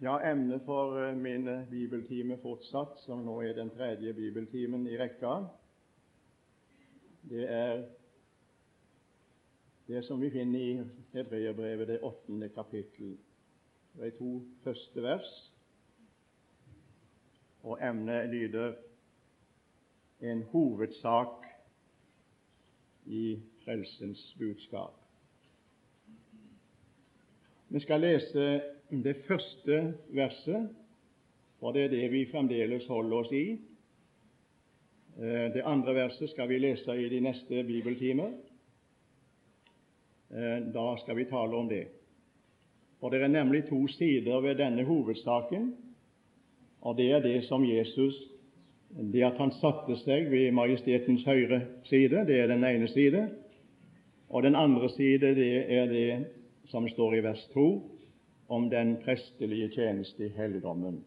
Ja, emnet for eh, min eh, bibeltime fortsatt, som nå er den tredje bibeltimen i rekka, det er det som vi finner i Hebreerbrevet, det åttende kapittel, de to første vers. Og emnet lyder en hovedsak i frelsens budskap. Vi skal lese det første verset, for det er det vi fremdeles holder oss i. Eh, det andre verset skal vi lese i de neste bibeltimer. Eh, da skal vi tale om det. For Det er nemlig to sider ved denne hovedsaken. og Det er det som Jesus Det at han satte seg ved Majestetens høyre side, det er den ene side. Og den andre side, det er det som står i vers 2, om den prestelige tjeneste i helligdommen.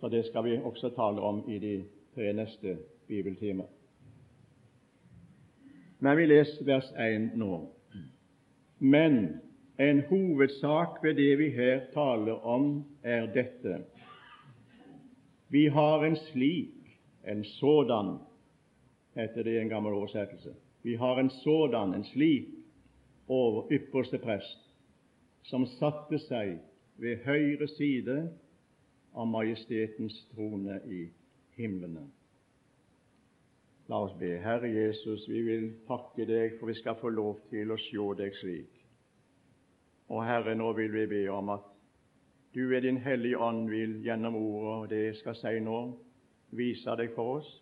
For det skal vi også tale om i de tre neste bibeltimer. Men vi leser vers 1 nå. Men en hovedsak ved det vi her taler om, er dette. Vi har en slik, en sådan, heter det i en gammel oversettelse. Vi har en sådan, en slik, over ypperste prest, som satte seg ved høyre side av Majestetens trone i himlene. La oss be. Herre Jesus, vi vil takke deg for vi skal få lov til å se deg slik. Og Herre, nå vil vi be om at du ved Din Hellige Ånd vil gjennom ordet og det jeg skal si nå, vise deg for oss.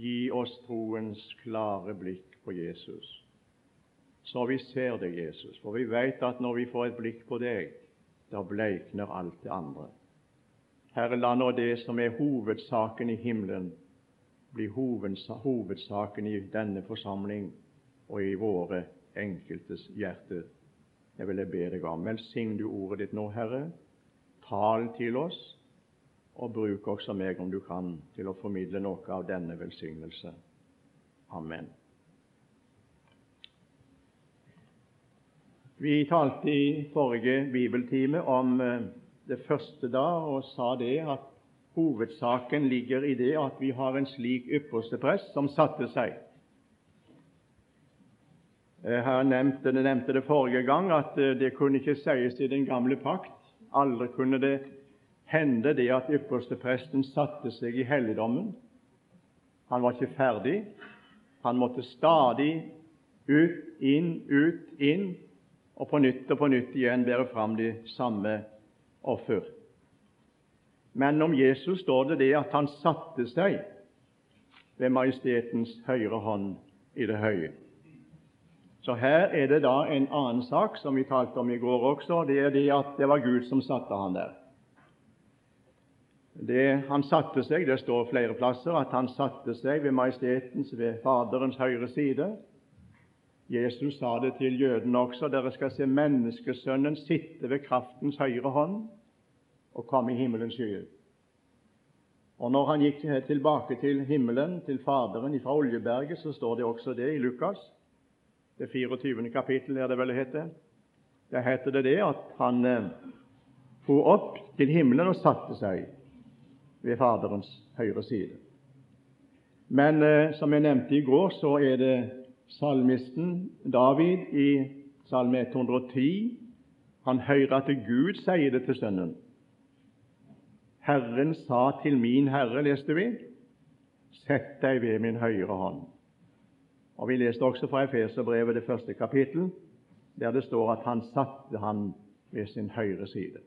Gi oss troens klare blikk på Jesus så vi ser deg, Jesus. For vi vet at når vi får et blikk på deg, da bleikner alt det andre. Herre, la nå det som er hovedsaken i himmelen, bli hovedsaken i denne forsamling og i våre enkeltes hjerter. Jeg vil jeg be deg om. Velsign du ordet ditt nå, Herre. Tal til oss, og bruk også meg, om du kan, til å formidle noe av denne velsignelse. Amen. Vi talte i forrige bibeltime om eh, det første da og sa det at hovedsaken ligger i det at vi har en slik ypperste prest som satte seg. Eh, nevnte, jeg nevnte det forrige gang at eh, det kunne ikke sies i den gamle pakt. Aldri kunne det hende det at ypperste presten satte seg i helligdommen. Han var ikke ferdig. Han måtte stadig ut, inn, ut, inn og på nytt og på nytt igjen bære fram de samme offer. Men om Jesus står det det at han satte seg ved Majestetens høyre hånd i det høye. Så her er det da en annen sak som vi talte om i går også. Det er det at det var Gud som satte han der. Det Han satte seg, det står flere plasser at han satte seg ved Majestetens, ved Faderens høyre side. Jesus sa det til jødene også, dere skal se menneskesønnen sitte ved kraftens høyre hånd og komme i himmelens skyer. Og Når han gikk tilbake til himmelen, til Faderen fra Oljeberget, så står det også det i Lukas, det 24. kapittel, er det vel det heter. Der heter det det at han eh, for opp til himmelen og satte seg ved Faderens høyre side. Men eh, som jeg nevnte i går, så er det salmisten David i Salme 110 han hører at Gud sier det til Sønnen. Herren sa til min Herre, leste vi, sett deg ved min høyre hånd. Og Vi leste også fra Efeserbrevet det første kapittel, der det står at han satte han ved sin høyre side.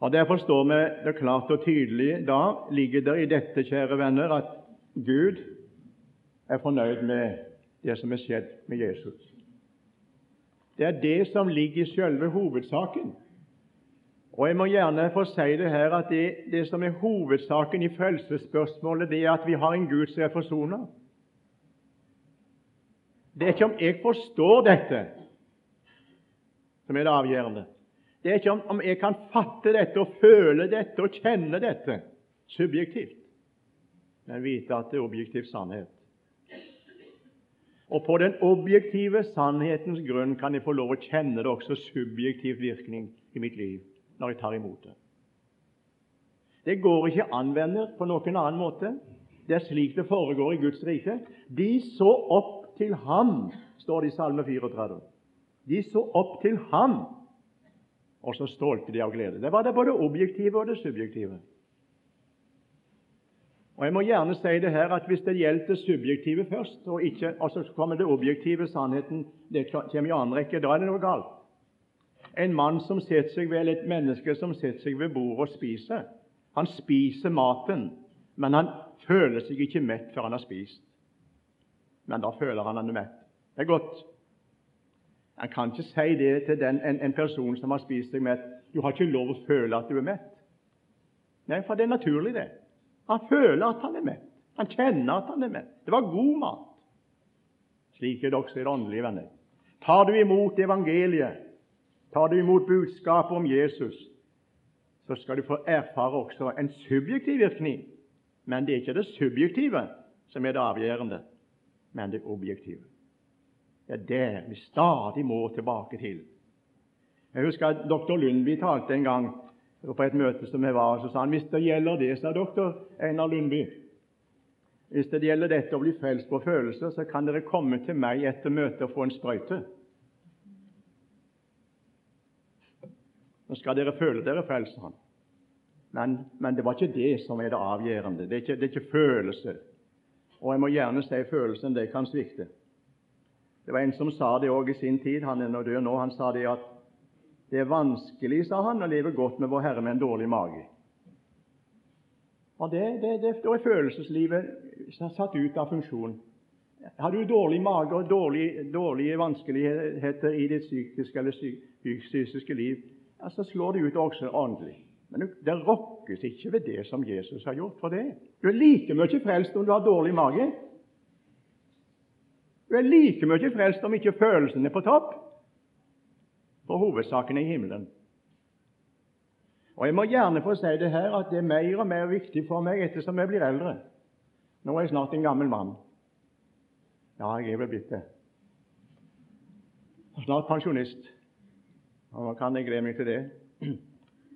Og Derfor står vi det klart og tydelig. Da ligger det i dette, kjære venner, at Gud er fornøyd med det som er skjedd med Jesus. Det er det som ligger i selve hovedsaken. Og Jeg må gjerne få si det her at det, det som er hovedsaken i frelsesspørsmålet, det er at vi har en Gud som er forsona. Det er ikke om jeg forstår dette som er det avgjørende. Det er ikke om, om jeg kan fatte dette og føle dette og kjenne dette subjektivt, men vite at det er objektiv sannhet. Og på den objektive sannhetens grunn kan jeg få lov å kjenne det også subjektiv virkning i mitt liv når jeg tar imot det. Det går ikke an, venner, på noen annen måte. Det er slik det foregår i Guds rike. De så opp til ham, står det i Salme 34. De så opp til ham, og så stålte de av glede. Det var det både objektive og det subjektive. Og Jeg må gjerne si det her at hvis det gjelder det subjektive først, og, ikke, og så kommer det objektive sannheten det kommer i annen rekke, da er det noe galt. En mann som setter seg ved, eller et menneske som setter seg ved bordet og spiser, han spiser maten, men han føler seg ikke mett før han har spist. Men da føler han han er mett. Det er godt. Han kan ikke si det til den, en, en, person som har spist seg mett. Du har ikke lov å føle at du er mett. Nei, for det er naturlig, det. Han føler at han er mett. Han kjenner at han er mett. Det var god mat. Slik er det også i det åndelige, venner. Tar du imot evangeliet, tar du imot budskapet om Jesus, så skal du få erfare også en subjektiv virkning. Men det er ikke det subjektive som er det avgjørende, men det objektive. Det er der vi stadig må tilbake til. Jeg husker at Dr. Lundby talte en gang på et møte som jeg var, så sa han hvis det gjelder det, sa doktor Einar Lundby, hvis det gjelder dette å bli frelst på følelser, så kan dere komme til meg etter møtet og få en sprøyte. Nå skal dere føle dere frelst, han. Men, men, det var ikke det som er det avgjørende. Det er ikke, det er ikke følelse. Og jeg må gjerne si følelsen det kan svikte. Det var en som sa det òg i sin tid. Han er nå død nå. Han sa det at det er vanskelig, sa han, å leve godt med Vår Herre med en dårlig mage. Og det, det, det, Da er følelseslivet satt ut av funksjon. Har du dårlig mage og dårlige, dårlige vanskeligheter i ditt psykiske eller fysiske liv, ja, så slår det ut også åndelig. Men det rokkes ikke ved det som Jesus har gjort for det. Du er like mye frelst om du har dårlig mage. Du er like mye frelst om ikke følelsene er på topp. For hovedsaken er himmelen. Og Jeg må gjerne få si det her at det er mer og mer viktig for meg ettersom jeg blir eldre. Nå er jeg snart en gammel mann. Ja, jeg er vel blitt det. Snart pensjonist. Og nå kan jeg glede meg til det.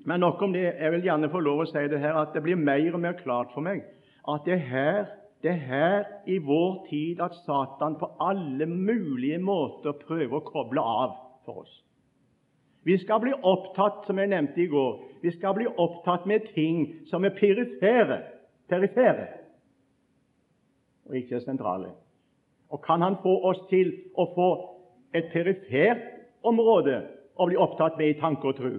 Men nok om det. Jeg vil gjerne få lov å si det her, at det blir mer og mer klart for meg at det er her, det er her i vår tid at Satan på alle mulige måter prøver å koble av for oss. Vi skal bli opptatt, som jeg nevnte i går, vi skal bli opptatt med ting som er perifere, perifere og ikke sentrale. Og kan han få oss til å få et perifert område å bli opptatt med i tanke og tro,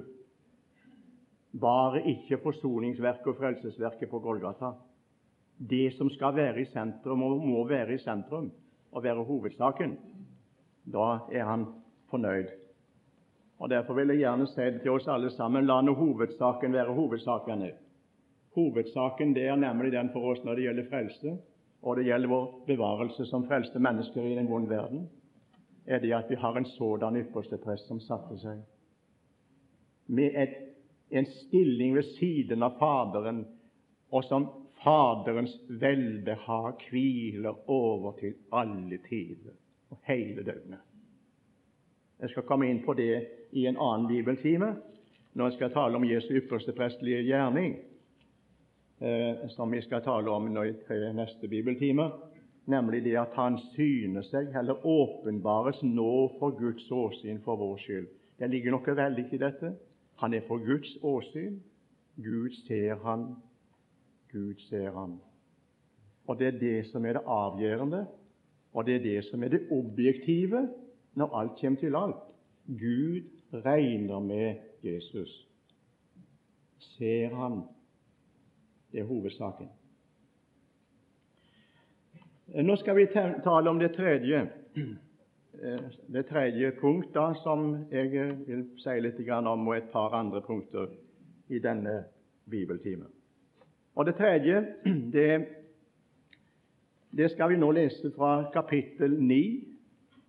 bare ikke forsoningsverket og frelsesverket på Golgata. Det som skal være i sentrum, og må være i sentrum og være hovedsaken. Da er han fornøyd. Og Derfor vil jeg gjerne si det til oss alle sammen la nå hovedsaken være hovedsaken. Hovedsaken det er nemlig den for oss når det gjelder frelse, og det gjelder vår bevarelse som frelste mennesker i den vonde verden, er det at vi har en sådan ypperste prest som satte seg med et en stilling ved siden av Faderen, og som Faderens velbehag hviler over til alle tider og hele døgnet. Jeg skal komme inn på det i en annen bibeltime når jeg skal tale om Jesu ypperste prestelige gjerning, eh, som vi skal tale om i neste bibeltime, nemlig det at Han syner seg, eller åpenbares nå for Guds åsyn for vår skyld. Det ligger noe veldig i dette. Han er for Guds åsyn. Gud ser han. Gud ser han. Og Det er det som er det avgjørende, og det er det som er det objektive når alt kommer til alt. Gud regner med Jesus. Ser han. Det er hovedsaken. Nå skal vi tale om det tredje Eh, det tredje punktet som jeg vil si litt om, og et par andre punkter i denne bibeltimen. Og Det tredje det, det skal vi nå lese fra kapittel 9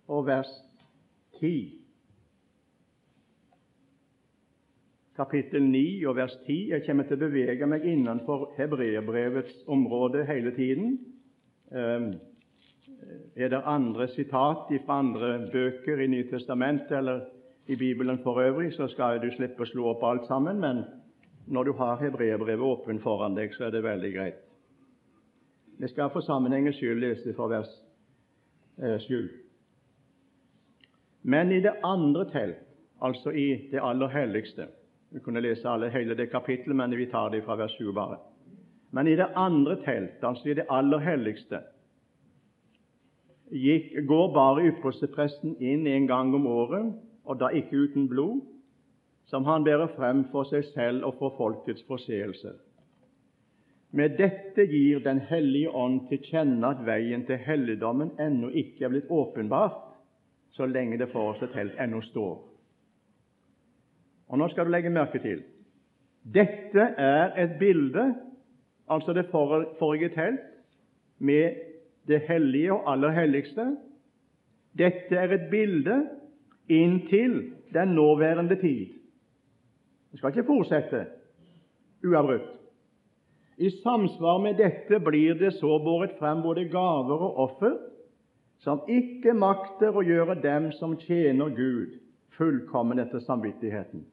og vers 10. Kapittel 9 og vers 10. Jeg kommer til å bevege meg innenfor hebreerbrevets område hele tiden. Um, er det andre sitat fra andre bøker i Nytestamentet eller i Bibelen for øvrig, så skal du slippe å slå opp alt sammen, men når du har hebreerbrevet åpent foran deg, så er det veldig greit. Vi skal for sammenhengens skyld lese fra vers eh, 7. Men i det andre telt, altså i det aller helligste Vi kunne lese alle, hele det kapittelet, men vi tar det fra vers 7 bare. Men i det andre telt, altså i det aller helligste, gikk, går bare ypperstepresten inn en gang om året, og da ikke uten blod, som han bærer frem for seg selv og for folkets forseelse. Med dette gir Den hellige ånd til kjenne at veien til helligdommen ennå ikke er blitt åpenbart, så lenge det forreste telt ennå står. Og Nå skal du legge merke til dette er et bilde, altså det forrige telt, med det hellige og aller helligste. Dette er et bilde inntil den nåværende tid. Det skal ikke fortsette uavbrutt. I samsvar med dette blir det så båret frem både gaver og offer som ikke makter å gjøre dem som tjener Gud, fullkommen etter samvittigheten.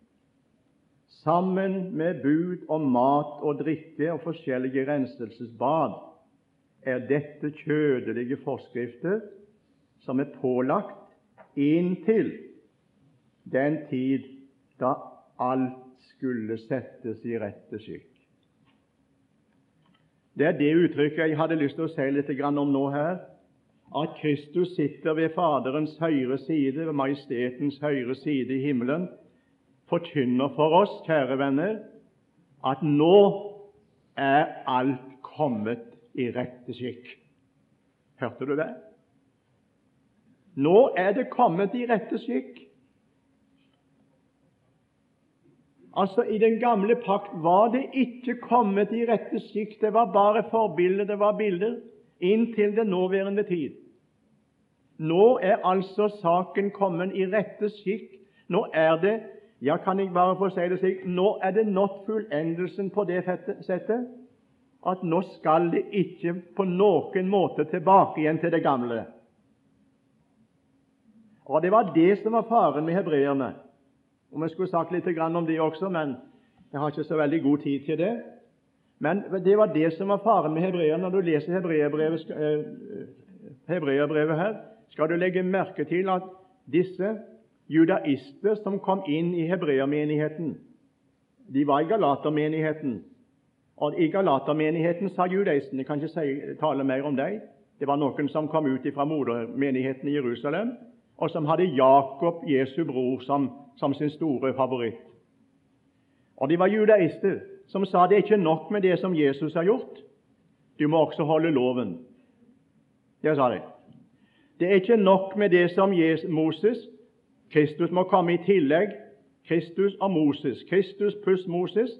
Sammen med bud om mat og drikke og forskjellige renselsesbad er dette kjødelige forskrifter som er pålagt inntil den tid da alt skulle settes i rette skikk. Det er det uttrykket jeg hadde lyst til å si litt om nå her. At Kristus sitter ved Faderens høyre side, ved Majestetens høyre side i himmelen, forkynner for oss, kjære venner, at nå er alt kommet i rette skikk. Hørte du det? Nå er det kommet i rette skikk. Altså, I den gamle pakt var det ikke kommet i rette skikk. Det var bare forbilder, det var bilder, inntil den nåværende tid. Nå er altså saken kommet i rette skikk. Nå er det ja, kan jeg bare få si det slik nå er det nådd fullendelsen på det settet at nå skal det ikke på noen måte tilbake igjen til det gamle. Og Det var det som var faren med hebreerne. Og Vi skulle sagt litt om det også, men jeg har ikke så veldig god tid til det. Men det var det som var faren med hebreerne. Når du leser hebreerbrevet, eh, hebreerbrevet her, skal du legge merke til at disse judaister som kom inn i hebreermenigheten, de var i galatermenigheten. Og I galatermenigheten sa judaistene kan ikke si, tale mer om dem. Det var noen som kom ut fra modermenigheten i Jerusalem, og som hadde Jakob, Jesu bror, som som sin store favoritt. Og de var judaister som sa det er ikke nok med det som Jesus har gjort, du må også holde loven. Det sa de. Det er ikke nok med det som Moses Kristus må komme i tillegg. Kristus og Moses. Kristus pluss Moses.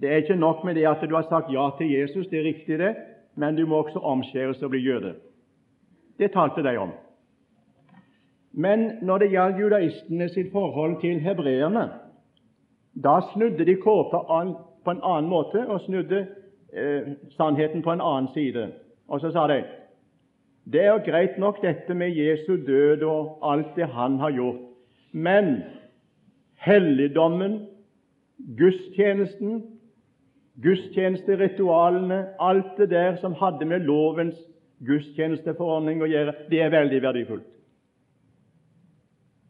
Det er ikke nok med det at du har sagt ja til Jesus, det er riktig, det, men du må også omskjæres og bli jøde. Det talte de om. Men når det gjaldt judaistene sitt forhold til hebreerne, da snudde de kåpa på en annen måte og snudde eh, sannheten på en annen side. Og så sa de det er jo greit nok dette med Jesu død og alt det han har gjort, men helligdommen, gudstjenesten, gudstjenesteritualene, alt det der som hadde med lovens gudstjenesteforordning å gjøre, det er veldig verdifullt.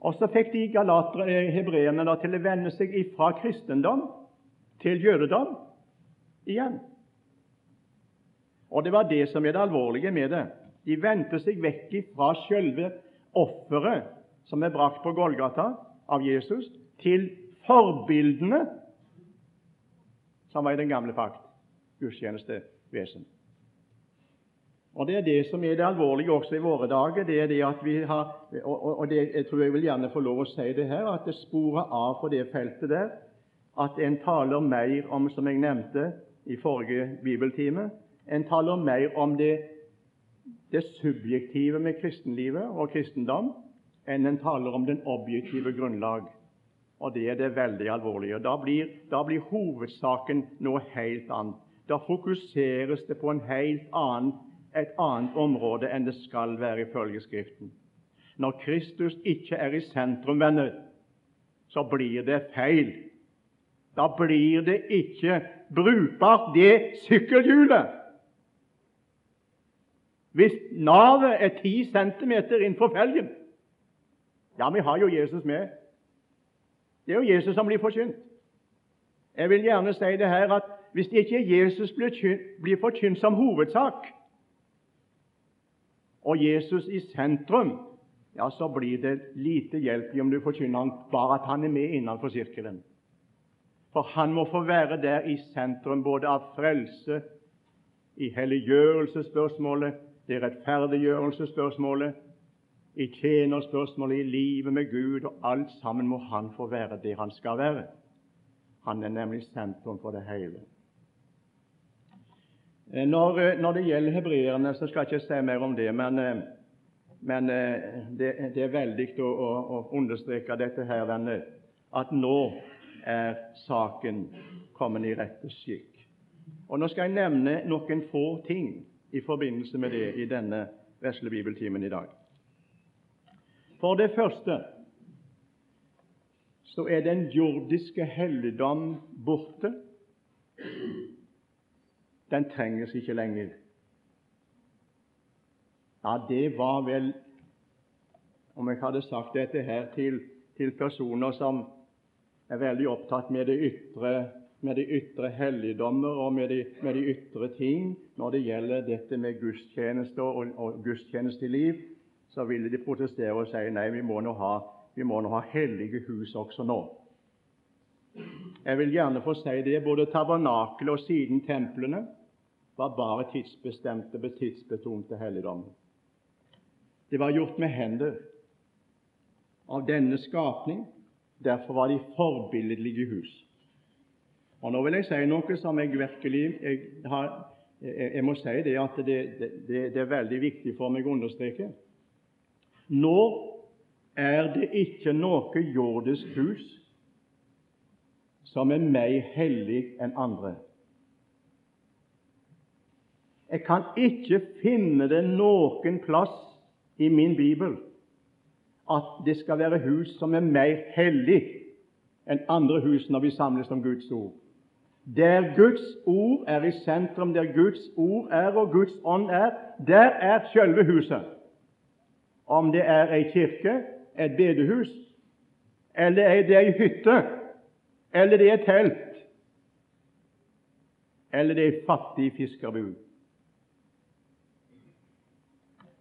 Og så fikk de eh, hebreerne til å vende seg fra kristendom til jødedom igjen. Og Det var det som er det alvorlige med det. De vendte seg vekk fra selve offeret som er brakt på Golgata av Jesus, til forbildene som var i den gamle pakt, gudstjenestevesen. Og Det er det som er det alvorlige også i våre dager. det er det at vi har, og, og det, Jeg tror jeg vil gjerne få lov å si det her, at det sporer av på det feltet der at en taler mer om, som jeg nevnte i forrige bibeltime, en taler mer om det, det subjektive med kristenlivet og kristendom enn en taler om den objektive grunnlag. Og det er det veldig alvorlige. Da blir, da blir hovedsaken noe helt annet. Da fokuseres det på en helt annen et annet område enn det skal være ifølge Skriften. Når Kristus ikke er i sentrum, venner, så blir det feil. Da blir det ikke brukbart, det sykkelhjulet. Hvis navet er ti centimeter innenfor felgen Ja, vi har jo Jesus med. Det er jo Jesus som blir forkynt. Jeg vil gjerne si det her at hvis ikke Jesus blir forkynt som hovedsak, og Jesus i sentrum, ja, så blir det lite hjelp i om du forkynner bare at han er med innenfor sirkelen. For han må få være der i sentrum både av frelse, i helliggjørelsesspørsmålet, i rettferdiggjørelsesspørsmålet, i tjenerspørsmålet, i livet med Gud, og alt sammen må han få være det han skal være. Han er nemlig sentrum for det hele. Eh, når, eh, når det gjelder hebreerne, så skal jeg ikke si mer om det, men, eh, men det, det, er veldig å, å, understreke dette her, venner, at nå er saken kommet i rette skikk. Og Nå skal jeg nevne noen få ting i forbindelse med det i denne vesle bibeltimen i dag. For det første så er den jordiske helligdom borte. Den trenges ikke lenger. Ja, det var vel Om jeg hadde sagt dette her til, til personer som er veldig opptatt med det ytre, med de ytre helligdommer og med de, med de, ytre ting når det gjelder dette med gudstjeneste og, og gudstjenesteliv, så ville de protestere og si nei, vi må nå ha, vi må nå ha hellige hus også nå. Jeg vil gjerne få si det. Både tabernakelet og siden templene var bare tidsbestemte, tidsbetonte helligdommer. Det var gjort med hender av denne skapning Derfor var de forbilledlige hus. Og Nå vil jeg si noe som jeg virkelig jeg, har, jeg, jeg må si det at det, det, det, er veldig viktig for meg å understreke. Nå er det ikke noe jordisk hus som er mer hellig enn andre. Jeg kan ikke finne det noen plass i min bibel at det skal være hus som er mer hellig enn andre hus når vi samles om Guds ord. Der Guds ord er i sentrum, der Guds ord er og Guds ånd er, der er selve huset. Om det er ei kirke, et bedehus, eller er det ei hytte, eller det er et telt, eller det er ei fattig fiskerbu.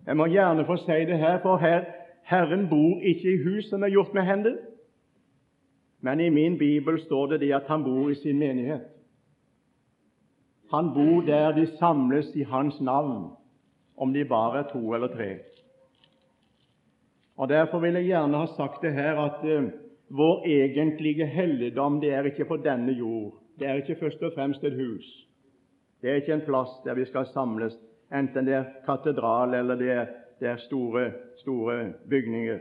Jeg må gjerne få si det her, for her Herren bor ikke i hus som er gjort med hender, men i min bibel står det det at han bor i sin menighet. Han bor der de samles i hans navn, om de bare er to eller tre. Og Derfor vil jeg gjerne ha sagt det her at uh, vår egentlige helligdom det er ikke på denne jord. Det er ikke først og fremst et hus. Det er ikke en plass der vi skal samles, enten det er katedral eller det er det er store, store bygninger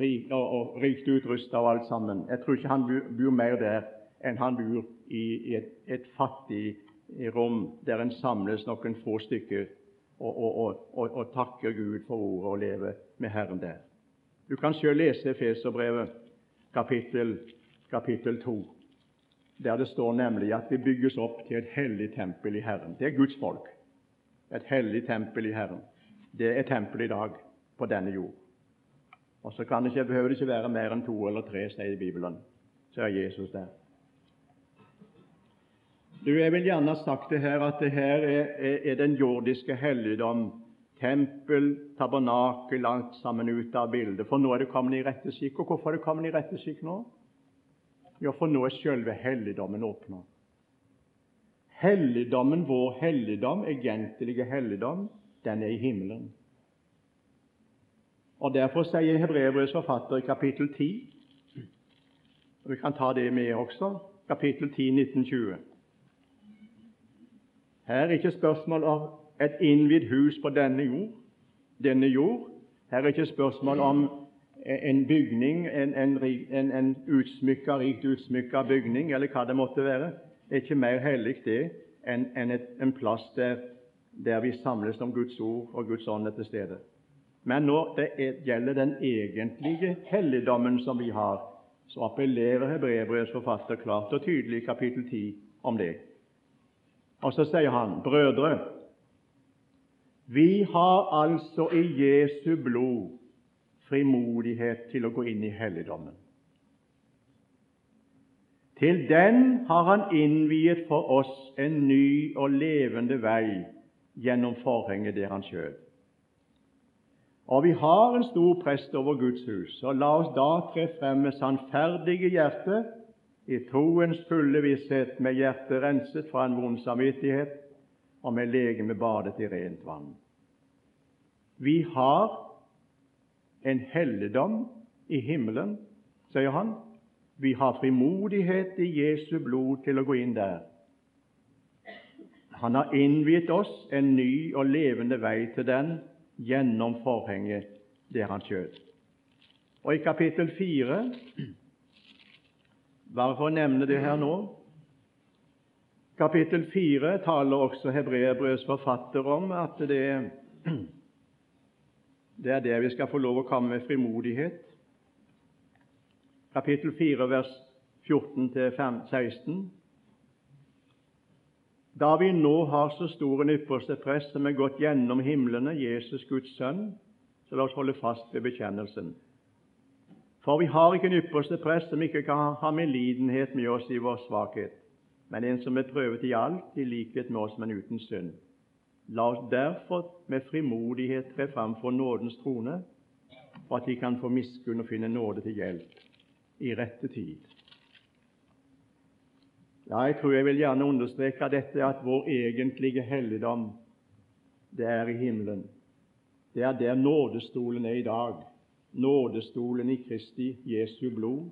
rik, og, og rikt utrusta og alt sammen. Jeg tror ikke han bor, bor mer der enn han bor i, et, et, fattig rom der en samles noen få stykker og, og, og, takker Gud for ordet og lever med Herren der. Du kan selv lese Feserbrevet, kapittel, kapittel 2, der det står nemlig at vi bygges opp til et hellig tempel i Herren. Det er Guds folk. Et hellig tempel i Herren det er tempelet i dag på denne jord. Og så kan det ikke, behøver det ikke være mer enn to eller tre, sier Bibelen. Så er Jesus der. Du, Jeg vil gjerne ha sagt det her at det her er, er, er den jordiske helligdom. Tempel, tabernakel, alt sammen ut av bildet. For nå er det kommet i rette skikk. Og hvorfor er det kommet i rette skikk nå? Jo, for nå er selve helligdommen åpna. Helligdommen, vår helligdom, egentlige helligdom, den er i himmelen. Og Derfor sier Hebrevrets forfatter i kapittel 10 og Vi kan ta det med også. Kapittel 10, 1920. Her er ikke spørsmål om et innvidd hus på denne jord. Denne jord. Her er ikke spørsmål om en bygning, en, en, en, en utsmykka, rikt utsmykka bygning, eller hva det måtte være. Er ikke mer hellig det enn en, en plass der der vi samles om Guds ord og Guds ånd er til stede. Men når det gjelder den egentlige helligdommen som vi har, så appellerer Hebreerbrevets forfatter klart og tydelig i kapittel 10 om det. Og så sier han, brødre, vi har altså i Jesu blod frimodighet til å gå inn i helligdommen. Til den har Han innviet for oss en ny og levende vei gjennom forhenget der Han skjøt. Og vi har en stor prest over Guds hus, og la oss da tre frem med sannferdige hjerte, i troens fulle visshet, med hjertet renset fra en vond samvittighet og med legeme badet i rent vann. Vi har en helligdom i himmelen, sier han. Vi har frimodighet i Jesu blod til å gå inn der. Han har innviet oss en ny og levende vei til den gjennom forhenget der han skjøt. Og i kapittel 4 Bare for å nevne det her nå Kapittel 4 taler også Hebreerbrevets forfatter om at det, det er der vi skal få lov å komme med frimodighet. Kapittel 4, vers 14-16. Da vi nå har så stor en ypperste prest som er gått gjennom himlene, Jesus Guds sønn, så la oss holde fast ved bekjennelsen. For vi har ikke en ypperste prest som ikke kan ha medlidenhet med oss i vår svakhet, men en som er prøvet i alt, i likhet med oss, men uten synd. La oss derfor med frimodighet tre fram for nådens trone, for at de kan få miskunn og finne nåde til hjelp i rette tid. Ja, jeg tror jeg vil gjerne understreke dette at vår egentlige helligdom, det er i himmelen. Det er der nådestolen er i dag. Nådestolen i Kristi Jesu blod.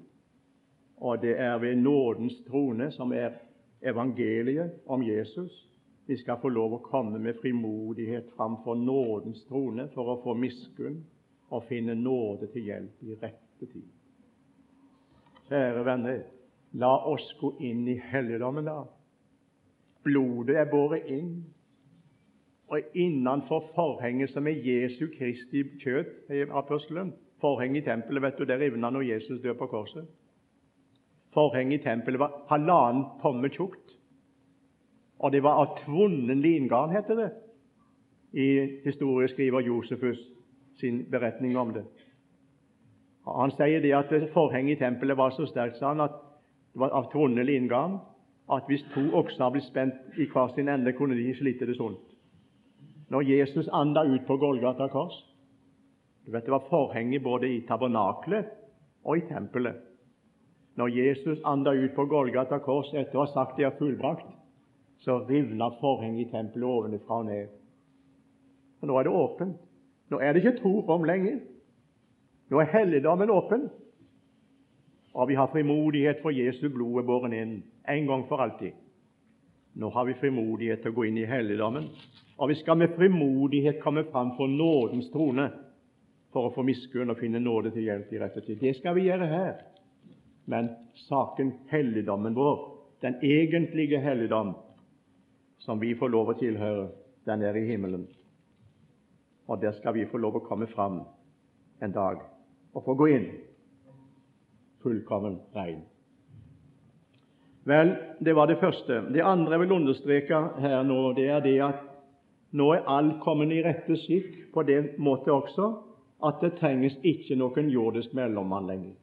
Og det er ved nådens trone, som er evangeliet om Jesus, vi skal få lov å komme med frimodighet framfor nådens trone for å få miskunn og finne nåde til hjelp i rette tid. Kjære venner, La oss gå inn i helligdommen, da. Blodet er båret inn. Og innenfor forhenget som er Jesu Kristi kjøtt, sier apostelen Forhenget i tempelet, vet du, det rivna når Jesus dør på korset. Forhenget i tempelet var halvannen tomme tjukt. Og det var av tvunnen lingarn, heter det i historieskriver Josefus sin beretning om det. Han sier det at forhenget i tempelet var så sterkt han, at det var av trondelig inngang at hvis to okser ble spent i hver sin ende, kunne de slite det sånt. Når Jesus anda ut på Golgata kors du vet, Det var forhenget både i tabernaklet og i tempelet. Når Jesus anda ut på Golgata kors etter å ha sagt det er fullbrakt, så rivna forhenget i tempelet ovenfra og ned. Og Nå er det åpent. Nå er det ikke to rom lenger. Nå er helligdommen åpen. Og vi har frimodighet for Jesu blod er båren inn en gang for alltid. Nå har vi frimodighet til å gå inn i helligdommen, og vi skal med frimodighet komme fram for nådens trone for å få miskunn og finne nåde til hjelp i rette tid. Det skal vi gjøre her. Men saken helligdommen vår, den egentlige helligdom som vi får lov å tilhøre, den er i himmelen. Og der skal vi få lov å komme fram en dag og få gå inn fullkommen rein. Vel, det var det første. Det andre jeg vil understreke her nå, det er det at nå er alt kommet i rette skikk på det måte også at det trenges ikke noen jordisk mellommann lenger.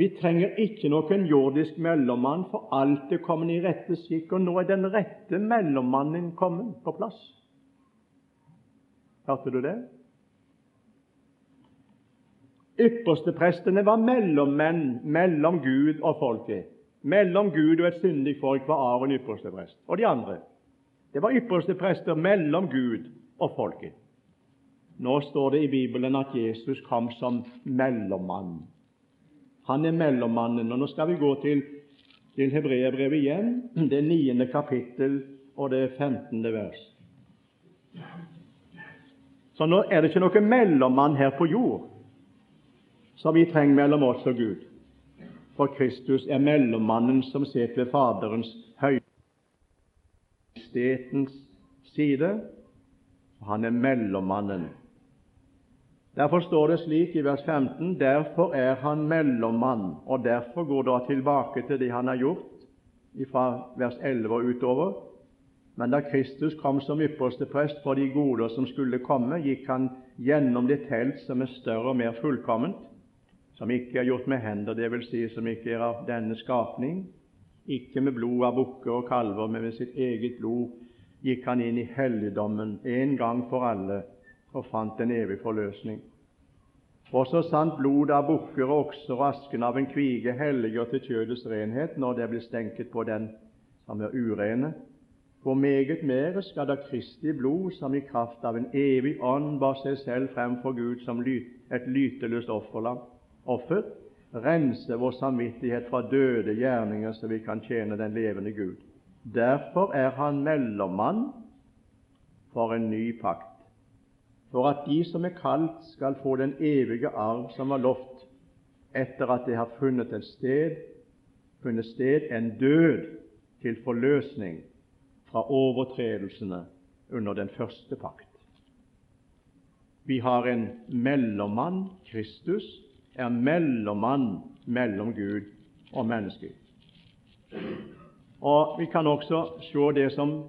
Vi trenger ikke noen jordisk mellommann, for alt er kommet i rette skikk, og nå er den rette mellommannen kommet på plass. Hørte du det? Yppersteprestene var mellommenn mellom Gud og folket. Mellom Gud og et syndig folk var Aron yppersteprest. Og de andre. Det var yppersteprester mellom Gud og folket. Nå står det i Bibelen at Jesus kom som mellommann. Han er mellommannen. Og nå skal vi gå til, til Hebreerbrevet igjen, det niende kapittel og det femtende vers. Så nå er det ikke noe mellommann her på jord som vi trenger mellom oss og Gud. For Kristus er mellommannen som sitter ved Faderens høyestetens side. Han er mellommannen Derfor står det slik i vers 15.: Derfor er han mellommann, og derfor går det tilbake til det han har gjort fra vers 11 og utover. Men da Kristus kom som ypperste prest for de goder som skulle komme, gikk han gjennom det telt som er større og mer fullkomment, som ikke er gjort med hender, dvs. Si, som ikke er av denne skapning, ikke med blod av bukker og kalver, men med sitt eget blod gikk han inn i helligdommen en gang for alle og fant en evig forløsning. For så sant blodet av bukker og okser og asken av en kvige helliger til kjødets renhet når det blir stenket på den som er urene, hvor meget mere skal da Kristi blod, som i kraft av en evig ånd bar seg selv frem for Gud som et lyteløst offer, rense vår samvittighet fra døde gjerninger, så vi kan tjene den levende Gud. Derfor er han mellommann for en ny pakt, for at de som er kalt, skal få den evige arv som var lovt, etter at det har funnet et sted, funnet sted en død til forløsning fra overtredelsene under den første pakt. Vi har en mellommann, Kristus, er mellommann mellom Gud og mennesket. Og Vi kan også se det som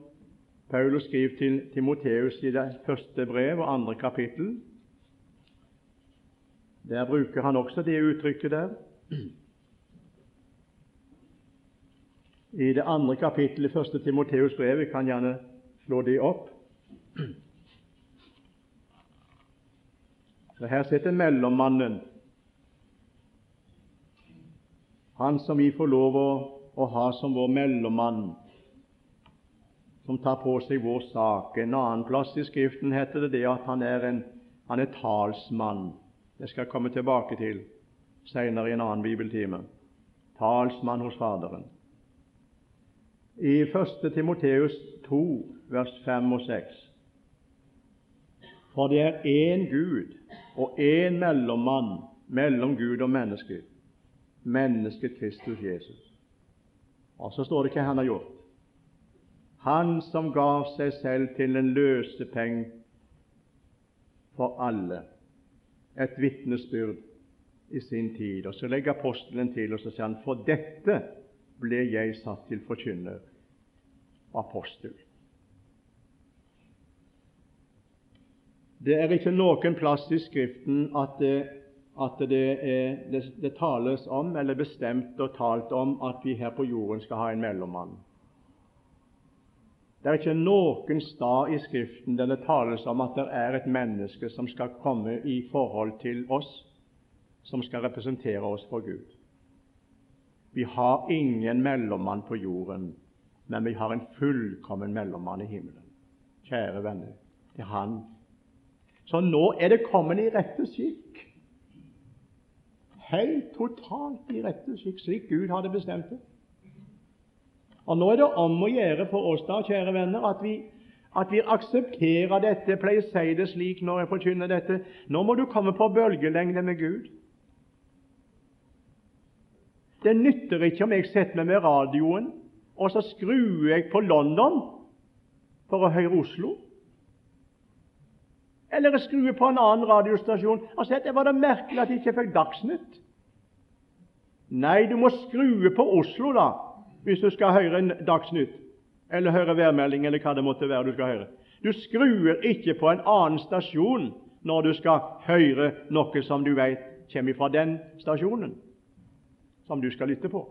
Paulus skriver til Timoteus i det første brev og andre kapittel. Der bruker han også det uttrykket der. I det andre kapittelet i første Timoteus brev Jeg kan gjerne slå det opp. Så Her sitter mellommannen, han som vi får lov å, å ha som vår mellommann, som tar på seg vår sak. En annen plass i Skriften heter det, det at han er, en, han er talsmann. Det skal jeg komme tilbake til senere i en annen bibeltime. Talsmann hos Faderen i 1. Timoteus 2, vers 5 og 6. For det er én Gud og én mellommann mellom Gud og menneske, mennesket Kristus Jesus. Og så står det hva han har gjort. Han som gav seg selv til en løsepeng for alle, et vitnesbyrd i sin tid. Og Så legger apostelen til, og så sier han, for dette ble jeg satt til forkynner apostel. Det er ikke noen plass i Skriften at det, at det, er, det, det tales om, eller bestemt og talt om, at vi her på jorden skal ha en mellommann. Det er ikke noen sted i Skriften der det tales om at det er et menneske som skal komme i forhold til oss, som skal representere oss for Gud. Vi har ingen mellommann på jorden, men vi har en fullkommen mellommann i himmelen. Kjære venner, det er Han. Så nå er det kommet i rette skikk. Helt totalt i rette skikk, slik Gud hadde bestemt det. Og Nå er det om å gjøre for oss da, kjære venner, at vi, at vi aksepterer dette. Jeg pleier å si det slik når jeg forkynner dette. Nå må du komme på bølgelengde med Gud. Det nytter ikke om jeg setter meg med radioen, og så skrur jeg på London for å høre Oslo. Eller jeg skrur på en annen radiostasjon og sier at det var det merkelig at jeg ikke fikk Dagsnytt. Nei, du må skru på Oslo da, hvis du skal høre en Dagsnytt, eller høre værmelding, eller hva det måtte være du skal høre. Du skrur ikke på en annen stasjon når du skal høre noe som du vet kommer fra den stasjonen som du skal lytte på.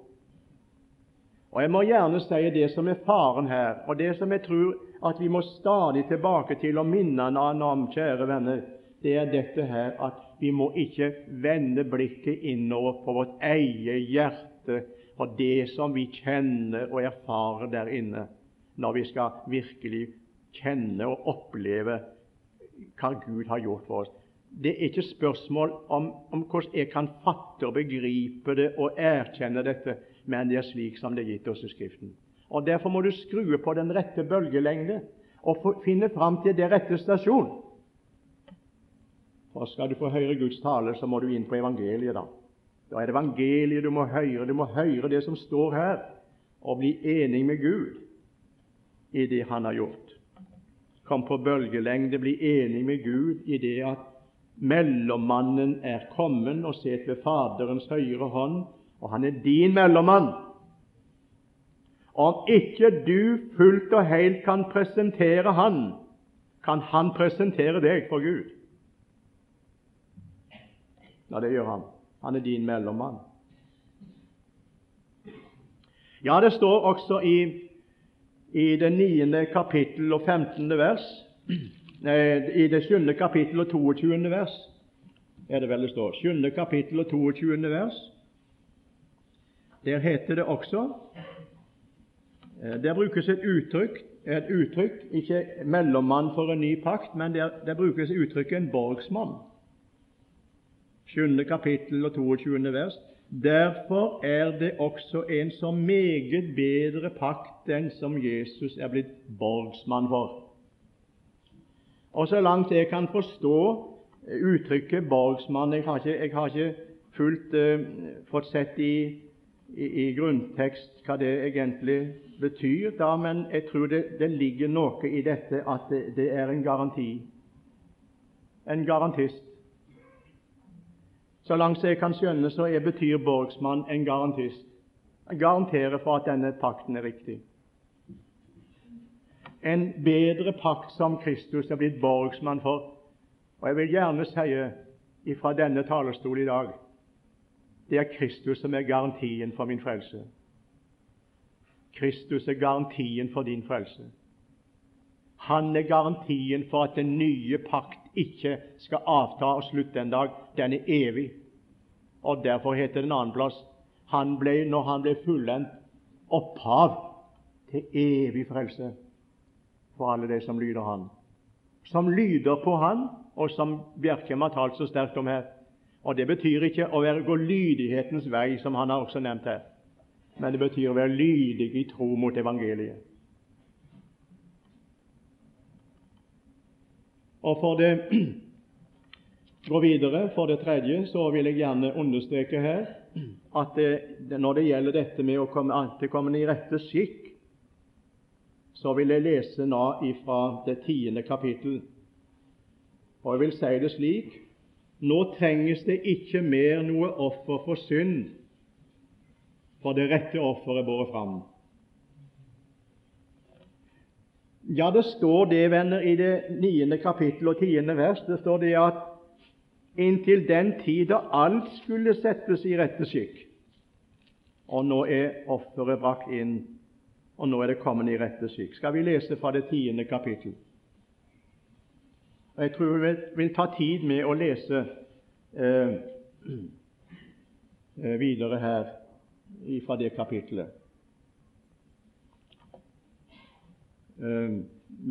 Og Jeg må gjerne si det som er faren her, og det som jeg tror at vi må stadig tilbake til og minne hverandre om, kjære venner, det er dette her at vi må ikke vende blikket innover på vårt eget hjerte og det som vi kjenner og erfarer der inne, når vi skal virkelig kjenne og oppleve hva Gud har gjort for oss. Det er ikke spørsmål om, om hvordan jeg kan fatte og begripe det og erkjenne dette, men det er slik som det er gitt oss i Skriften. Og Derfor må du skru på den rette bølgelengde og finne fram til det rette stasjon. For Skal du få høre Guds tale, så må du inn på evangeliet. Da Da er det evangeliet du må høre. Du må høre det som står her, og bli enig med Gud i det Han har gjort. Kom på bølgelengde, bli enig med Gud i det at Mellommannen er kommet og sitter ved Faderens høyre hånd, og han er din mellommann. Om ikke du fullt og helt kan presentere han, kan han presentere deg for Gud. Ja, det gjør han. Han er din mellommann. Ja, det står også i, i det niende kapittel og 15. vers i det 7. kapittel og 22. vers er det vel det står. 7. kapittel og 22. vers. Der heter det også eh, Der brukes et uttrykk, et uttrykk ikke mellommann for en ny pakt, men der, der brukes uttrykket en borgsmann. 7. kapittel og 22. vers. Derfor er det også en så meget bedre pakt enn som Jesus er blitt borgsmann for. Og så langt jeg kan forstå eh, uttrykket borgsmann Jeg har ikke, jeg har ikke fullt uh, fått sett i, i, i, grunntekst hva det egentlig betyr, da, men jeg tror det, det ligger noe i dette at det, det, er en garanti. En garantist. Så langt jeg kan skjønne, så er, betyr borgsmann en garantist. Han garanterer for at denne pakten er riktig en bedre pakt som Kristus er blitt borgsmann for. Og Jeg vil gjerne si fra denne talerstol i dag det er Kristus som er garantien for min frelse. Kristus er garantien for din frelse. Han er garantien for at den nye pakt ikke skal avta og slutte en dag. Den er evig. Og Derfor heter det en annen plass han ble, når han ble fullendt, opphav til evig frelse for alle de som lyder Han. Som lyder på Han, og som Bjerkreim har talt så sterkt om her. Og Det betyr ikke å være gå lydighetens vei, som han har også nevnt her, men det betyr å være lydig i tro mot evangeliet. Og for det gå videre, for det tredje, så vil jeg gjerne understreke her at det, når det gjelder dette med å komme, til komme i rette skikk så vil jeg lese nå fra det tiende kapittel. Og jeg vil si det slik nå trenges det ikke mer noe offer for synd, for det rette offeret båret fram. Ja, det står det, venner, i det niende kapittel og tiende vers. Det står det at inntil den tid da alt skulle settes i rette skikk, og nå er offeret brakt inn og nå er det kommet i rette skikk. Skal vi lese fra det tiende kapittel? Jeg tror vi vil ta tid med å lese eh, eh videre her fra det kapittelet. Eh,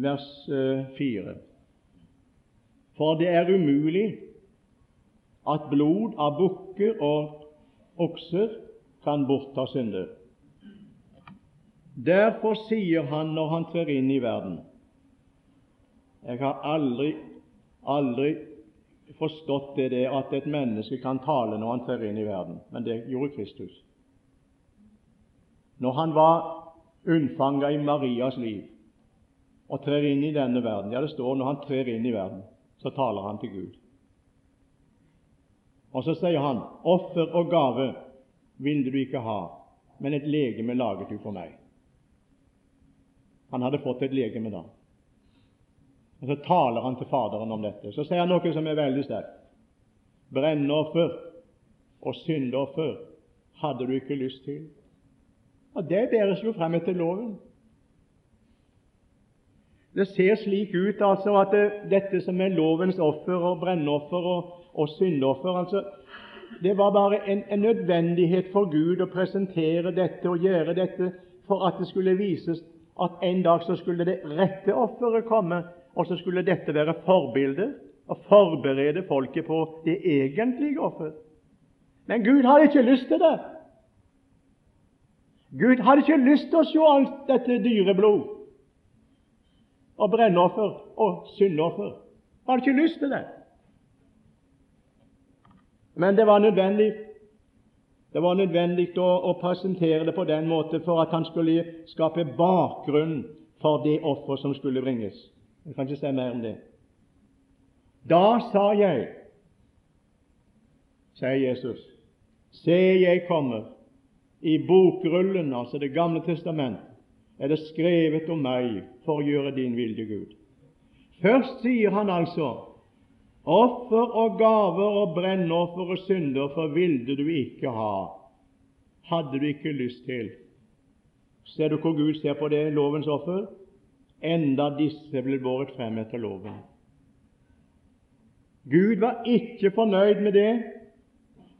vers eh, 4. For det er umulig at blod av bukker og okser kan bortta synder. Derfor sier han når han trer inn i verden Jeg har aldri, aldri forstått det, det at et menneske kan tale når han trer inn i verden, men det gjorde Kristus. Når han var unnfanga i Marias liv og trer inn i denne verden Ja, det står når han trer inn i verden, så taler han til Gud. Og så sier han, 'Offer og gave ville du ikke ha, men et legeme laget du for meg.' Han hadde fått et legeme da. Og Så taler han til Faderen om dette. Så sier han noe som er veldig sterkt. Brennoffer og syndoffer hadde du ikke lyst til. Og Det bæres jo frem etter loven. Det ser slik ut altså at det, dette som er lovens offer og brennoffer og, og syndoffer altså, Det var bare en, en nødvendighet for Gud å presentere dette og gjøre dette for at det skulle vises at en dag så skulle det rette offeret komme, og så skulle dette være forbildet og forberede folket på det egentlige offer. Men Gud hadde ikke lyst til det. Gud hadde ikke lyst til å se alt dette dyreblod og brennoffer og syndoffer. Han hadde ikke lyst til det. Men det var nødvendig det var nødvendig å, å, presentere det på den måten for at han skulle skape bakgrunn for det offer som skulle bringes. Jeg kan ikke si mer om det. Da sa jeg sier Jesus. Se, jeg kommer. I bokrullen, altså Det gamle testament, er det skrevet om meg for å gjøre din vilje, Gud. Først sier han altså offer og gaver og brennoffer og synder for vilde du ikke ha, hadde du ikke lyst til. Ser du hvor Gud ser på det, lovens offer? Enda disse ble båret frem etter loven. Gud var ikke fornøyd med det.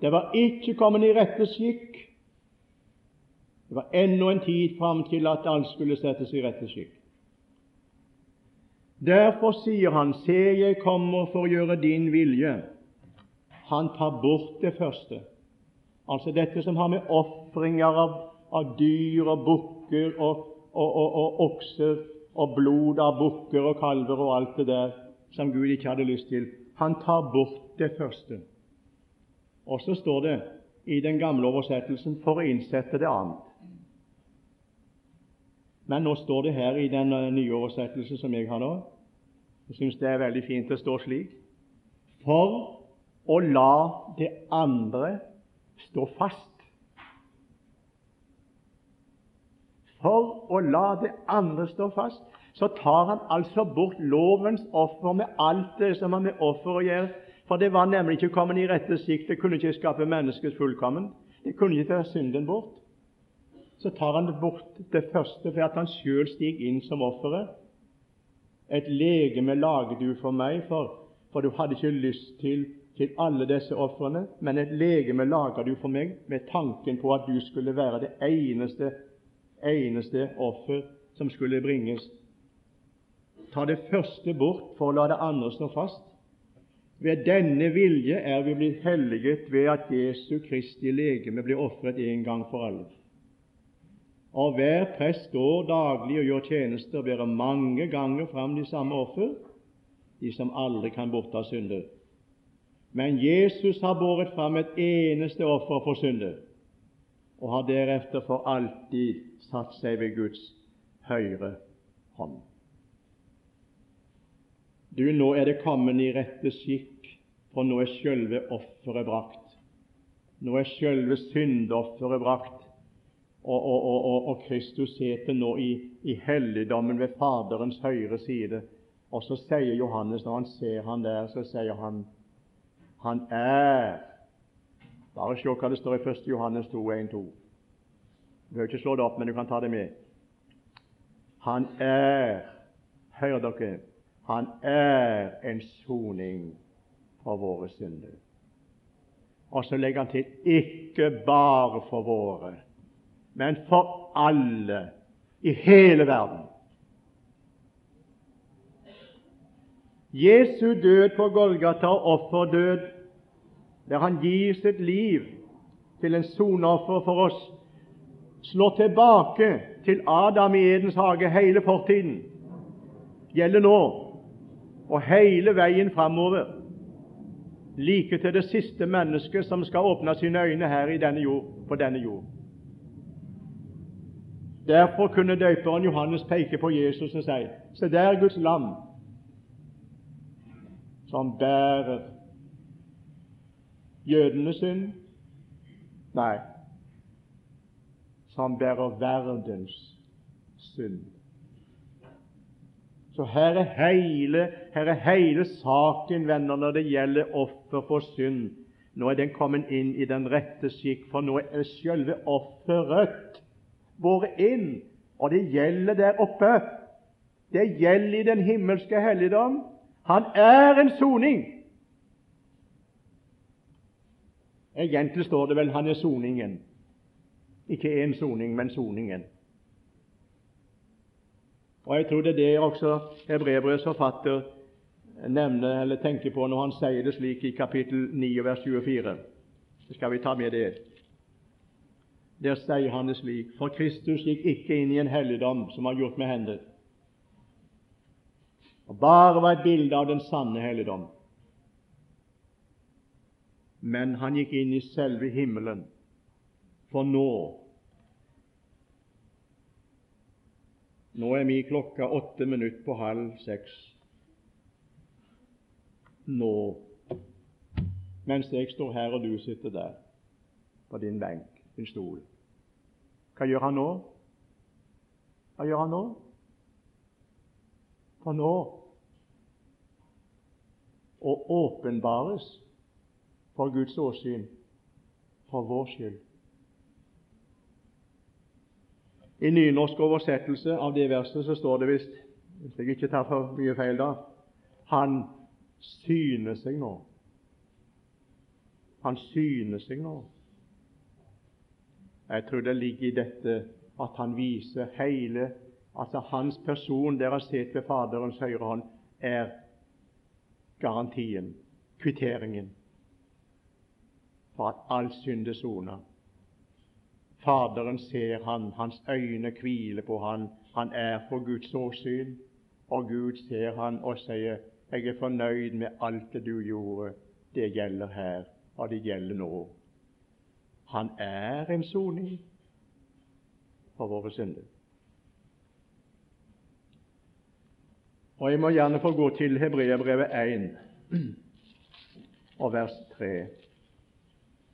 Det var ikke kommet i rette skikk. Det var ennå en tid fram til at alt skulle settes i rette skikk. Derfor sier han, Se, jeg kommer for å gjøre din vilje. Han tar bort det første, altså dette som har med ofringer av, av dyr og bukker og, og, og, og okser og blod av bukker og kalver og alt det der som Gud ikke hadde lyst til. Han tar bort det første. Og så står det i den gamle oversettelsen for å innsette det annet. Men nå står det her i den eh, nye oversettelsen som jeg har nå Jeg syns det er veldig fint det står slik For å la det andre stå fast. For å la det andre stå fast, så tar han altså bort lovens offer med alt det som har med offer å gjøre. For det var nemlig ikke kommet i rette sikt. Det kunne ikke skape menneskets fullkommen. Det kunne ikke ta synden bort så tar han bort det første for at han sjøl stiger inn som offeret. Et legeme lager du for meg, for, for du hadde ikke lyst til, til alle disse ofrene, men et legeme lager du for meg med tanken på at du skulle være det eneste, eneste offer som skulle bringes. Ta det første bort for å la det andre stå fast. Ved denne vilje er vi blitt helliget ved at Jesu Kristi legeme blir ofret en gang for alle. Og hver prest går daglig og gjør tjeneste og bærer mange ganger fram de samme offer, de som aldri kan bortta synder. Men Jesus har båret fram et eneste offer for synder, og har deretter for alltid satt seg ved Guds høyre hånd. Du, nå er det kommet i rette skikk, for nå er sjølve offeret brakt. Nå er sjølve syndeofferet brakt og, og, og, og Kristus sitter nå i, i helligdommen ved Faderens høyre side. Og så sier Johannes, når han ser han der, så sier han han er Bare se hva det står i 1. Johannes 2, 1, 2. Du behøver ikke slå det opp, men du kan ta det med. Han er Hør dere han er en soning for våre synder. Og så legger han til ikke bare for våre, men for alle i hele verden. Jesu død på Golgata og offerdød, der han gir sitt liv til en soneoffer for oss, slår tilbake til Adam i Edens hage hele fortiden, gjelder nå og hele veien framover, like til det siste mennesket som skal åpne sine øyne her denne jord, på denne jord. Derfor kunne døperen Johannes peke på Jesus og si Se der Guds lam som bærer jødenes synd. Nei, som bærer verdens synd. Så her er hele, her er hele saken, venner, når det gjelder offer for synd. Nå er den kommet inn i den rette skikk, for nå er selve offeret båret inn, og det gjelder der oppe. Det gjelder i den himmelske helligdom. Han er en soning. Egentlig står det vel 'han er soningen'. Ikke én soning, men soningen. Og Jeg tror det er det også Hebrebrevets forfatter nevner eller tenker på når han sier det slik i kapittel 9 vers 24. Så skal vi ta med det. Der sier han det slik For Kristus gikk ikke inn i en helligdom som var gjort med hender, og bare var et bilde av den sanne helligdom. Men han gikk inn i selve himmelen, for nå Nå er mi klokka åtte minutter på halv seks. Nå mens jeg står her og du sitter der på din benk, din stol. Hva gjør han nå? Hva gjør han nå? For nå å åpenbares for Guds åsyn for vår skyld. I nynorsk oversettelse av det verset så står det visst, hvis jeg ikke tar for mye feil da, han syner seg nå. Han syner seg nå. Jeg tror det ligger i dette at han viser hele altså Hans person der han sitter ved Faderens høyre hånd, er garantien, kvitteringen, for at all synd er sona. Faderen ser han, hans øyne hviler på han, han er for Guds åsyn, og Gud ser han og sier, 'Jeg er fornøyd med alt det du gjorde. Det gjelder her, og det gjelder nå.' Han er en soning for våre synder. Og Jeg må gjerne få gå til Hebreabrevet 1 og vers 3.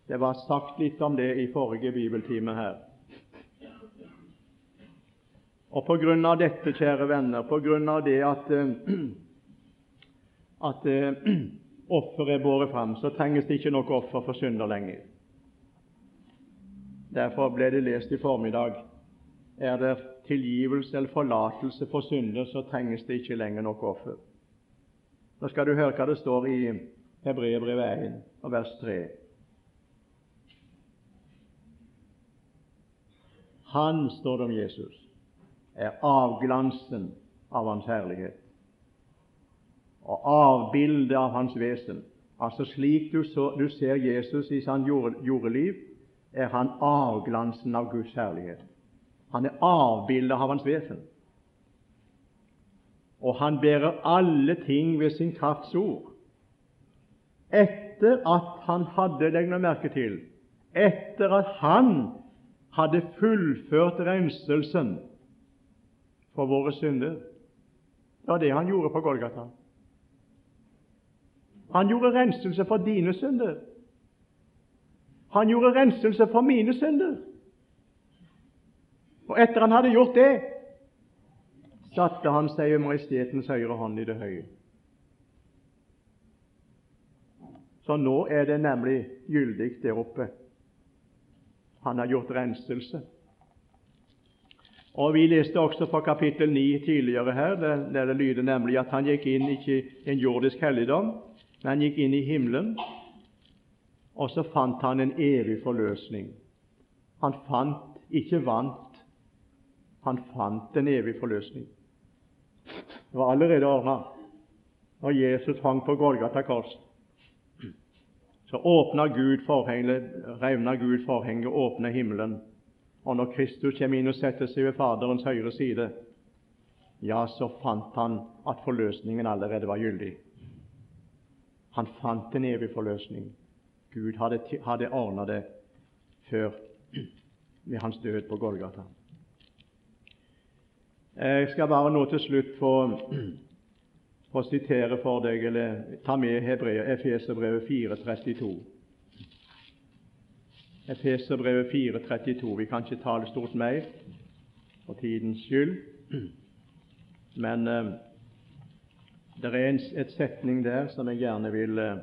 Det var sagt litt om det i forrige bibeltime her. Og på grunn av dette, kjære venner, på grunn av det at, eh, at offeret offer er båret fram, så trenges det ikke noe offer for synder lenger. Derfor ble det lest i formiddag. Er det tilgivelse eller forlatelse for synder, så trenges det ikke lenger noe offer. Nå skal du høre hva det står i Hebreerbrevet 1, vers 3. Han, står det om Jesus, er avglansen av Hans herlighet og avbildet av Hans vesen. Altså Slik du, så, du ser Jesus i hans jord, jordeliv, er han avglansen av Guds herlighet. Han er avbildet av Hans vesen. Og han bærer alle ting ved sin krafts ord. Etter at han hadde, legg merke til, etter at han hadde fullført renselsen for våre synder. Det var det han gjorde på Golgata. Han gjorde renselse for dine synder. Han gjorde renselse for mine synder. Og etter han hadde gjort det, satte han seg ved majestetens høyre hånd i det høye. Så nå er det nemlig gyldig der oppe. Han har gjort renselse. Og Vi leste også fra kapittel 9 tidligere her, der det lyder nemlig at han gikk inn ikke i en jordisk helligdom, men han gikk inn i himmelen, og så fant han en evig forløsning. Han fant, ikke vant, han fant en evig forløsning. Det var allerede ordna når Jesus hang på Golgata kors. Så åpner Gud forhenget, revner Gud forhenget, åpner himmelen og når Kristus kommer inn og setter seg ved Faderens høyre side, ja, så fant han at forløsningen allerede var gyldig. Han fant en evig forløsning. Gud hadde, hadde ordna det før ved hans død på Golgata. Jeg skal bare nå til slutt få, få sitere for deg, eller ta med Efeserbrevet 4.32. Efeserbrevet 4,32. Vi kan ikke tale stort mer for tidens skyld, men eh, det er en et setning der som jeg gjerne vil, eh,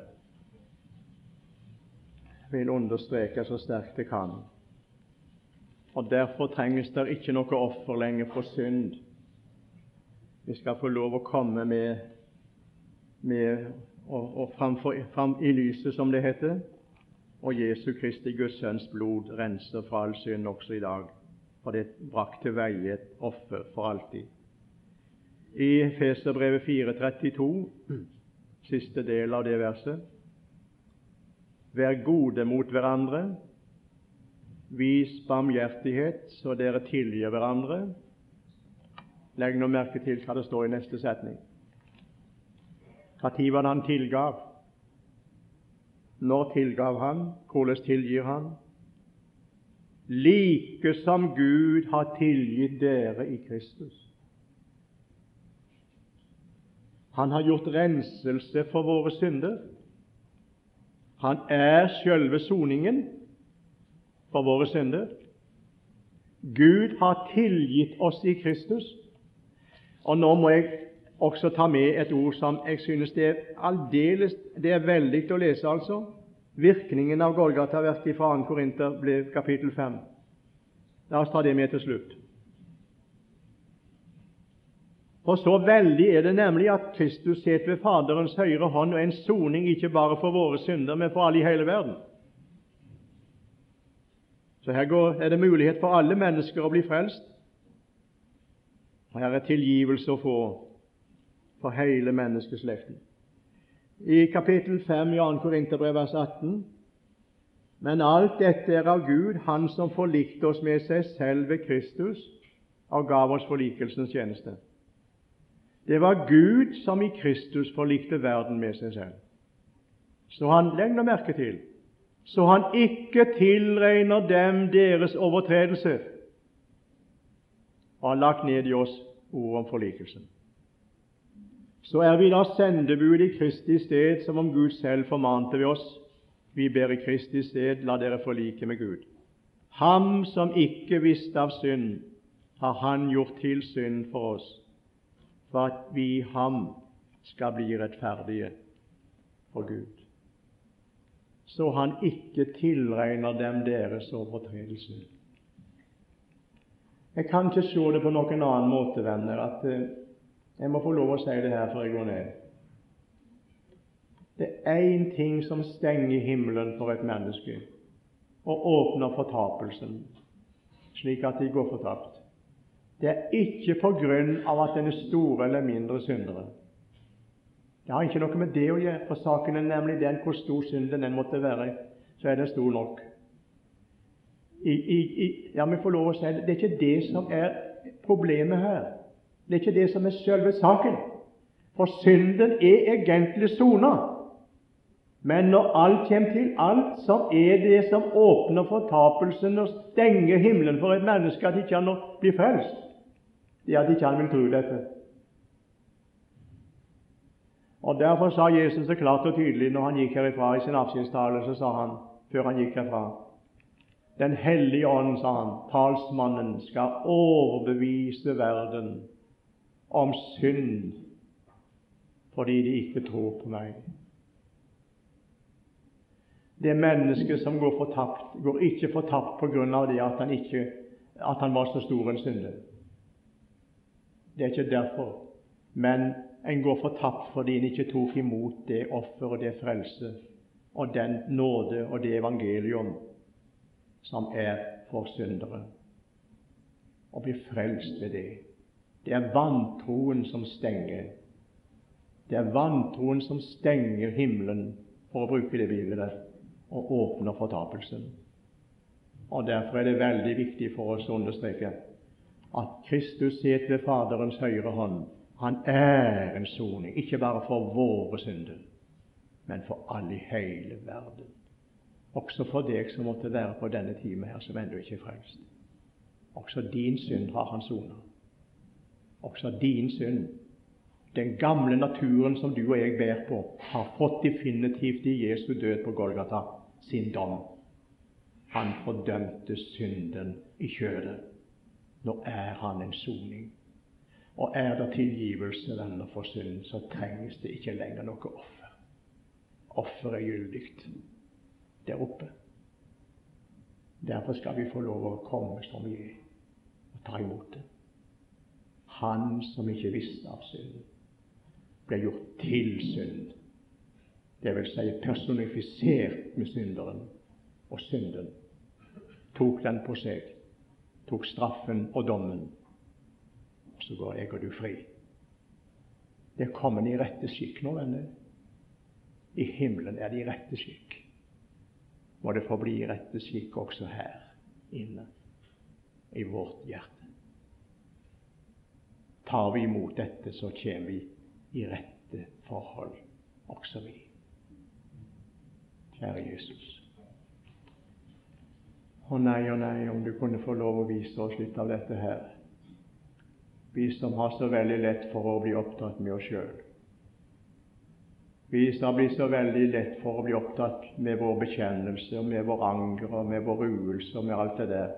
vil understreke så sterkt jeg kan. Og Derfor trenges det ikke noe offer lenger for synd. Vi skal få lov å komme med, med og, og framfor, fram i lyset, som det heter, og Jesu Kristi Guds Sønns blod renser fra all synd også i dag, for det brakt til veie et offer for alltid. I Feserbrevet 4,32, siste del av det verset Vær gode mot hverandre, vis barmhjertighet så dere tilgir hverandre. Legg nå merke til hva det står i neste setning. Når var det han tilgav? Når tilgav han? Hvordan tilgir han? Like som Gud har tilgitt dere i Kristus. Han har gjort renselse for våre synder. Han er sjølve soningen for våre synder. Gud har tilgitt oss i Kristus. Og nå må jeg også ta med et ord som jeg synes det er aldeles Det er veldig å lese, altså. Virkningen av Golgata-verket fra 2. Korinter ble kapittel 5. La oss ta det med til slutt. For så veldig er det nemlig at Kristus sitter ved Faderens høyre hånd og en soning ikke bare for våre synder, men for alle i hele verden. Så her går, er det mulighet for alle mennesker å bli frelst. Og her er tilgivelse å få for hele menneskeslekten. I kapittel 5 i 2. Korinterbrev vers 18 Men alt dette er av Gud, Han som forlikte oss med seg selv ved Kristus og gav oss forlikelsens tjeneste. Det var Gud som i Kristus forlikte verden med seg selv. Så han, legg merke til, så han ikke tilregner dem deres overtredelse, og har lagt ned i oss ord om forlikelsen. Så er vi da sendebud i Kristi sted, som om Gud selv formante ved oss. Vi ber i Kristi sted, la dere forlike med Gud. Ham som ikke visste av synd, har Han gjort til synd for oss for at vi i ham skal bli rettferdige for Gud. Så han ikke tilregner dem deres overtredelse. Jeg kan ikke se det på noen annen måte, venner, at eh, jeg må få lov å si det her før jeg går ned. Det er én ting som stenger himmelen for et menneske og åpner fortapelsen, slik at de går fortapt. Det er ikke på grunn av at den er store eller mindre syndere. Det har ikke noe med det å gjøre, for saken er nemlig den hvor stor synden den måtte være, så er den stor nok. I, i, i, ja, vi får lov å si det. Det er ikke det som er problemet her. Det er ikke det som er selve saken. For synden er egentlig sona. Men når alt kommer til alt, så er det som åpner fortapelsen og stenger himmelen for et menneske, at ikke han blir frelst det er at ikke han vil tro dette. Og Derfor sa Jesus så klart og tydelig når han gikk herifra i sin avskjedstale, så sa han, før han gikk herfra Den hellige ånd, sa han, talsmannen, skal overbevise verden om synd fordi de ikke tror på meg. Det mennesket som går fortapt, går ikke fortapt av det at han, ikke, at han var så stor en synder. Det er ikke derfor. Men en går fortapt fordi en ikke tok imot det offer og det frelse og den nåde og det evangelium som er for syndere. Og blir frelst ved det. Det er vantroen som stenger. Det er vantroen som stenger himmelen, for å bruke det bildet, og åpner fortapelsen. Og Derfor er det veldig viktig for oss å understreke at Kristus sitter ved Faderens høyre hånd. Han er en soning, ikke bare for våre synder, men for alle i hele verden. Også for deg som måtte være på denne time her, som ennå ikke er frelst. Også din synd har han sona. Også din synd, den gamle naturen som du og jeg bærer på, har fått definitivt i Jesu død på Golgata sin dom. Han fordømte synden i kjødet nå er han en soning. Og er det tilgivelse, venner, for synd, så trengs det ikke lenger noe offer. Offer er gyldig der oppe. Derfor skal vi få lov å komme som vi er, og ta imot det. Han som ikke visste av synd, ble gjort til synd. Det vil si personifisert med synderen, og synden tok den på seg tok straffen og dommen. Så går jeg og du fri. Det er kommet i rette skikk nå, venner. I himmelen er det i rette skikk. Må det forbli bli i rette skikk også her inne i vårt hjerte. Tar vi imot dette, så kommer vi i rette forhold, også vi. Kjære Jesus. Å nei, å nei, om du kunne få lov å vise oss litt av dette her, vi som har så veldig lett for å bli opptatt med oss sjøl. Vi har blitt så veldig lett for å bli opptatt med vår bekjennelse med vår anger og med vår ruelse og med alt det der.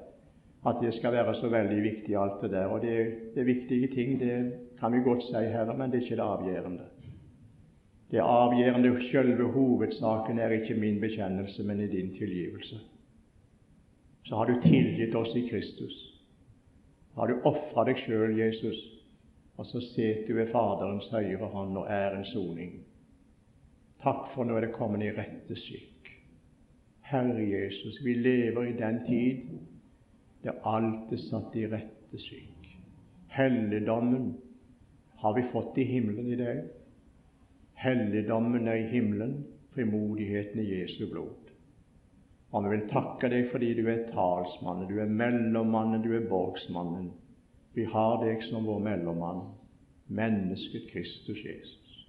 At det skal være så veldig viktig, alt det der. Og det, det er viktige ting, det kan vi godt si her, men det er ikke det avgjørende. Det avgjørende, selve hovedsaken, er ikke min bekjennelse, men i din tilgivelse. Så har du tilgitt oss i Kristus. Har du ofra deg sjøl, Jesus, og så sitter du ved Faderens høyre hånd og er en soning. Takk for nå er det kommet i rette skikk. Herre Jesus, vi lever i den tid der alt er satt i rette skikk. Helligdommen har vi fått i himmelen i dag. Helligdommen er i himmelen, frimodigheten i Jesu blod. Og vi vil takke deg fordi du er talsmannen, du er mellommannen, du er borgsmannen. Vi har deg som vår mellommann, mennesket Kristus Jesus.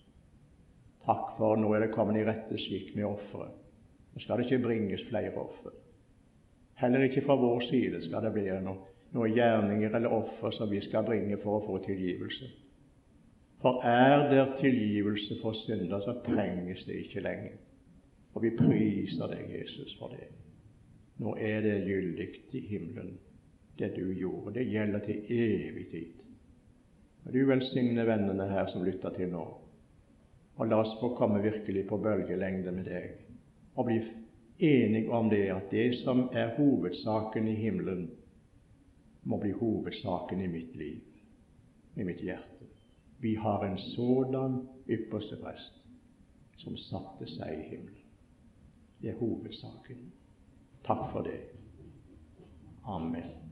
Takk for nå er det kommet i rette skikk med offeret. Nå skal det ikke bringes flere offer. Heller ikke fra vår side skal det bli noen noe gjerninger eller offer som vi skal bringe for å få tilgivelse. For er det tilgivelse for synder, så trenges det ikke lenger. Og vi priser deg, Jesus, for det. Nå er det gyldig i himmelen, det du gjorde. Det gjelder til evig tid. Og Du velsigne vennene her som lytter til nå. Og la oss få komme virkelig på bølgelengde med deg og bli enige om det at det som er hovedsaken i himmelen, må bli hovedsaken i mitt liv, i mitt hjerte. Vi har en sådan ypperste prest som satte seg i himmelen. Det er hovedsaken. Takk for det. Amen.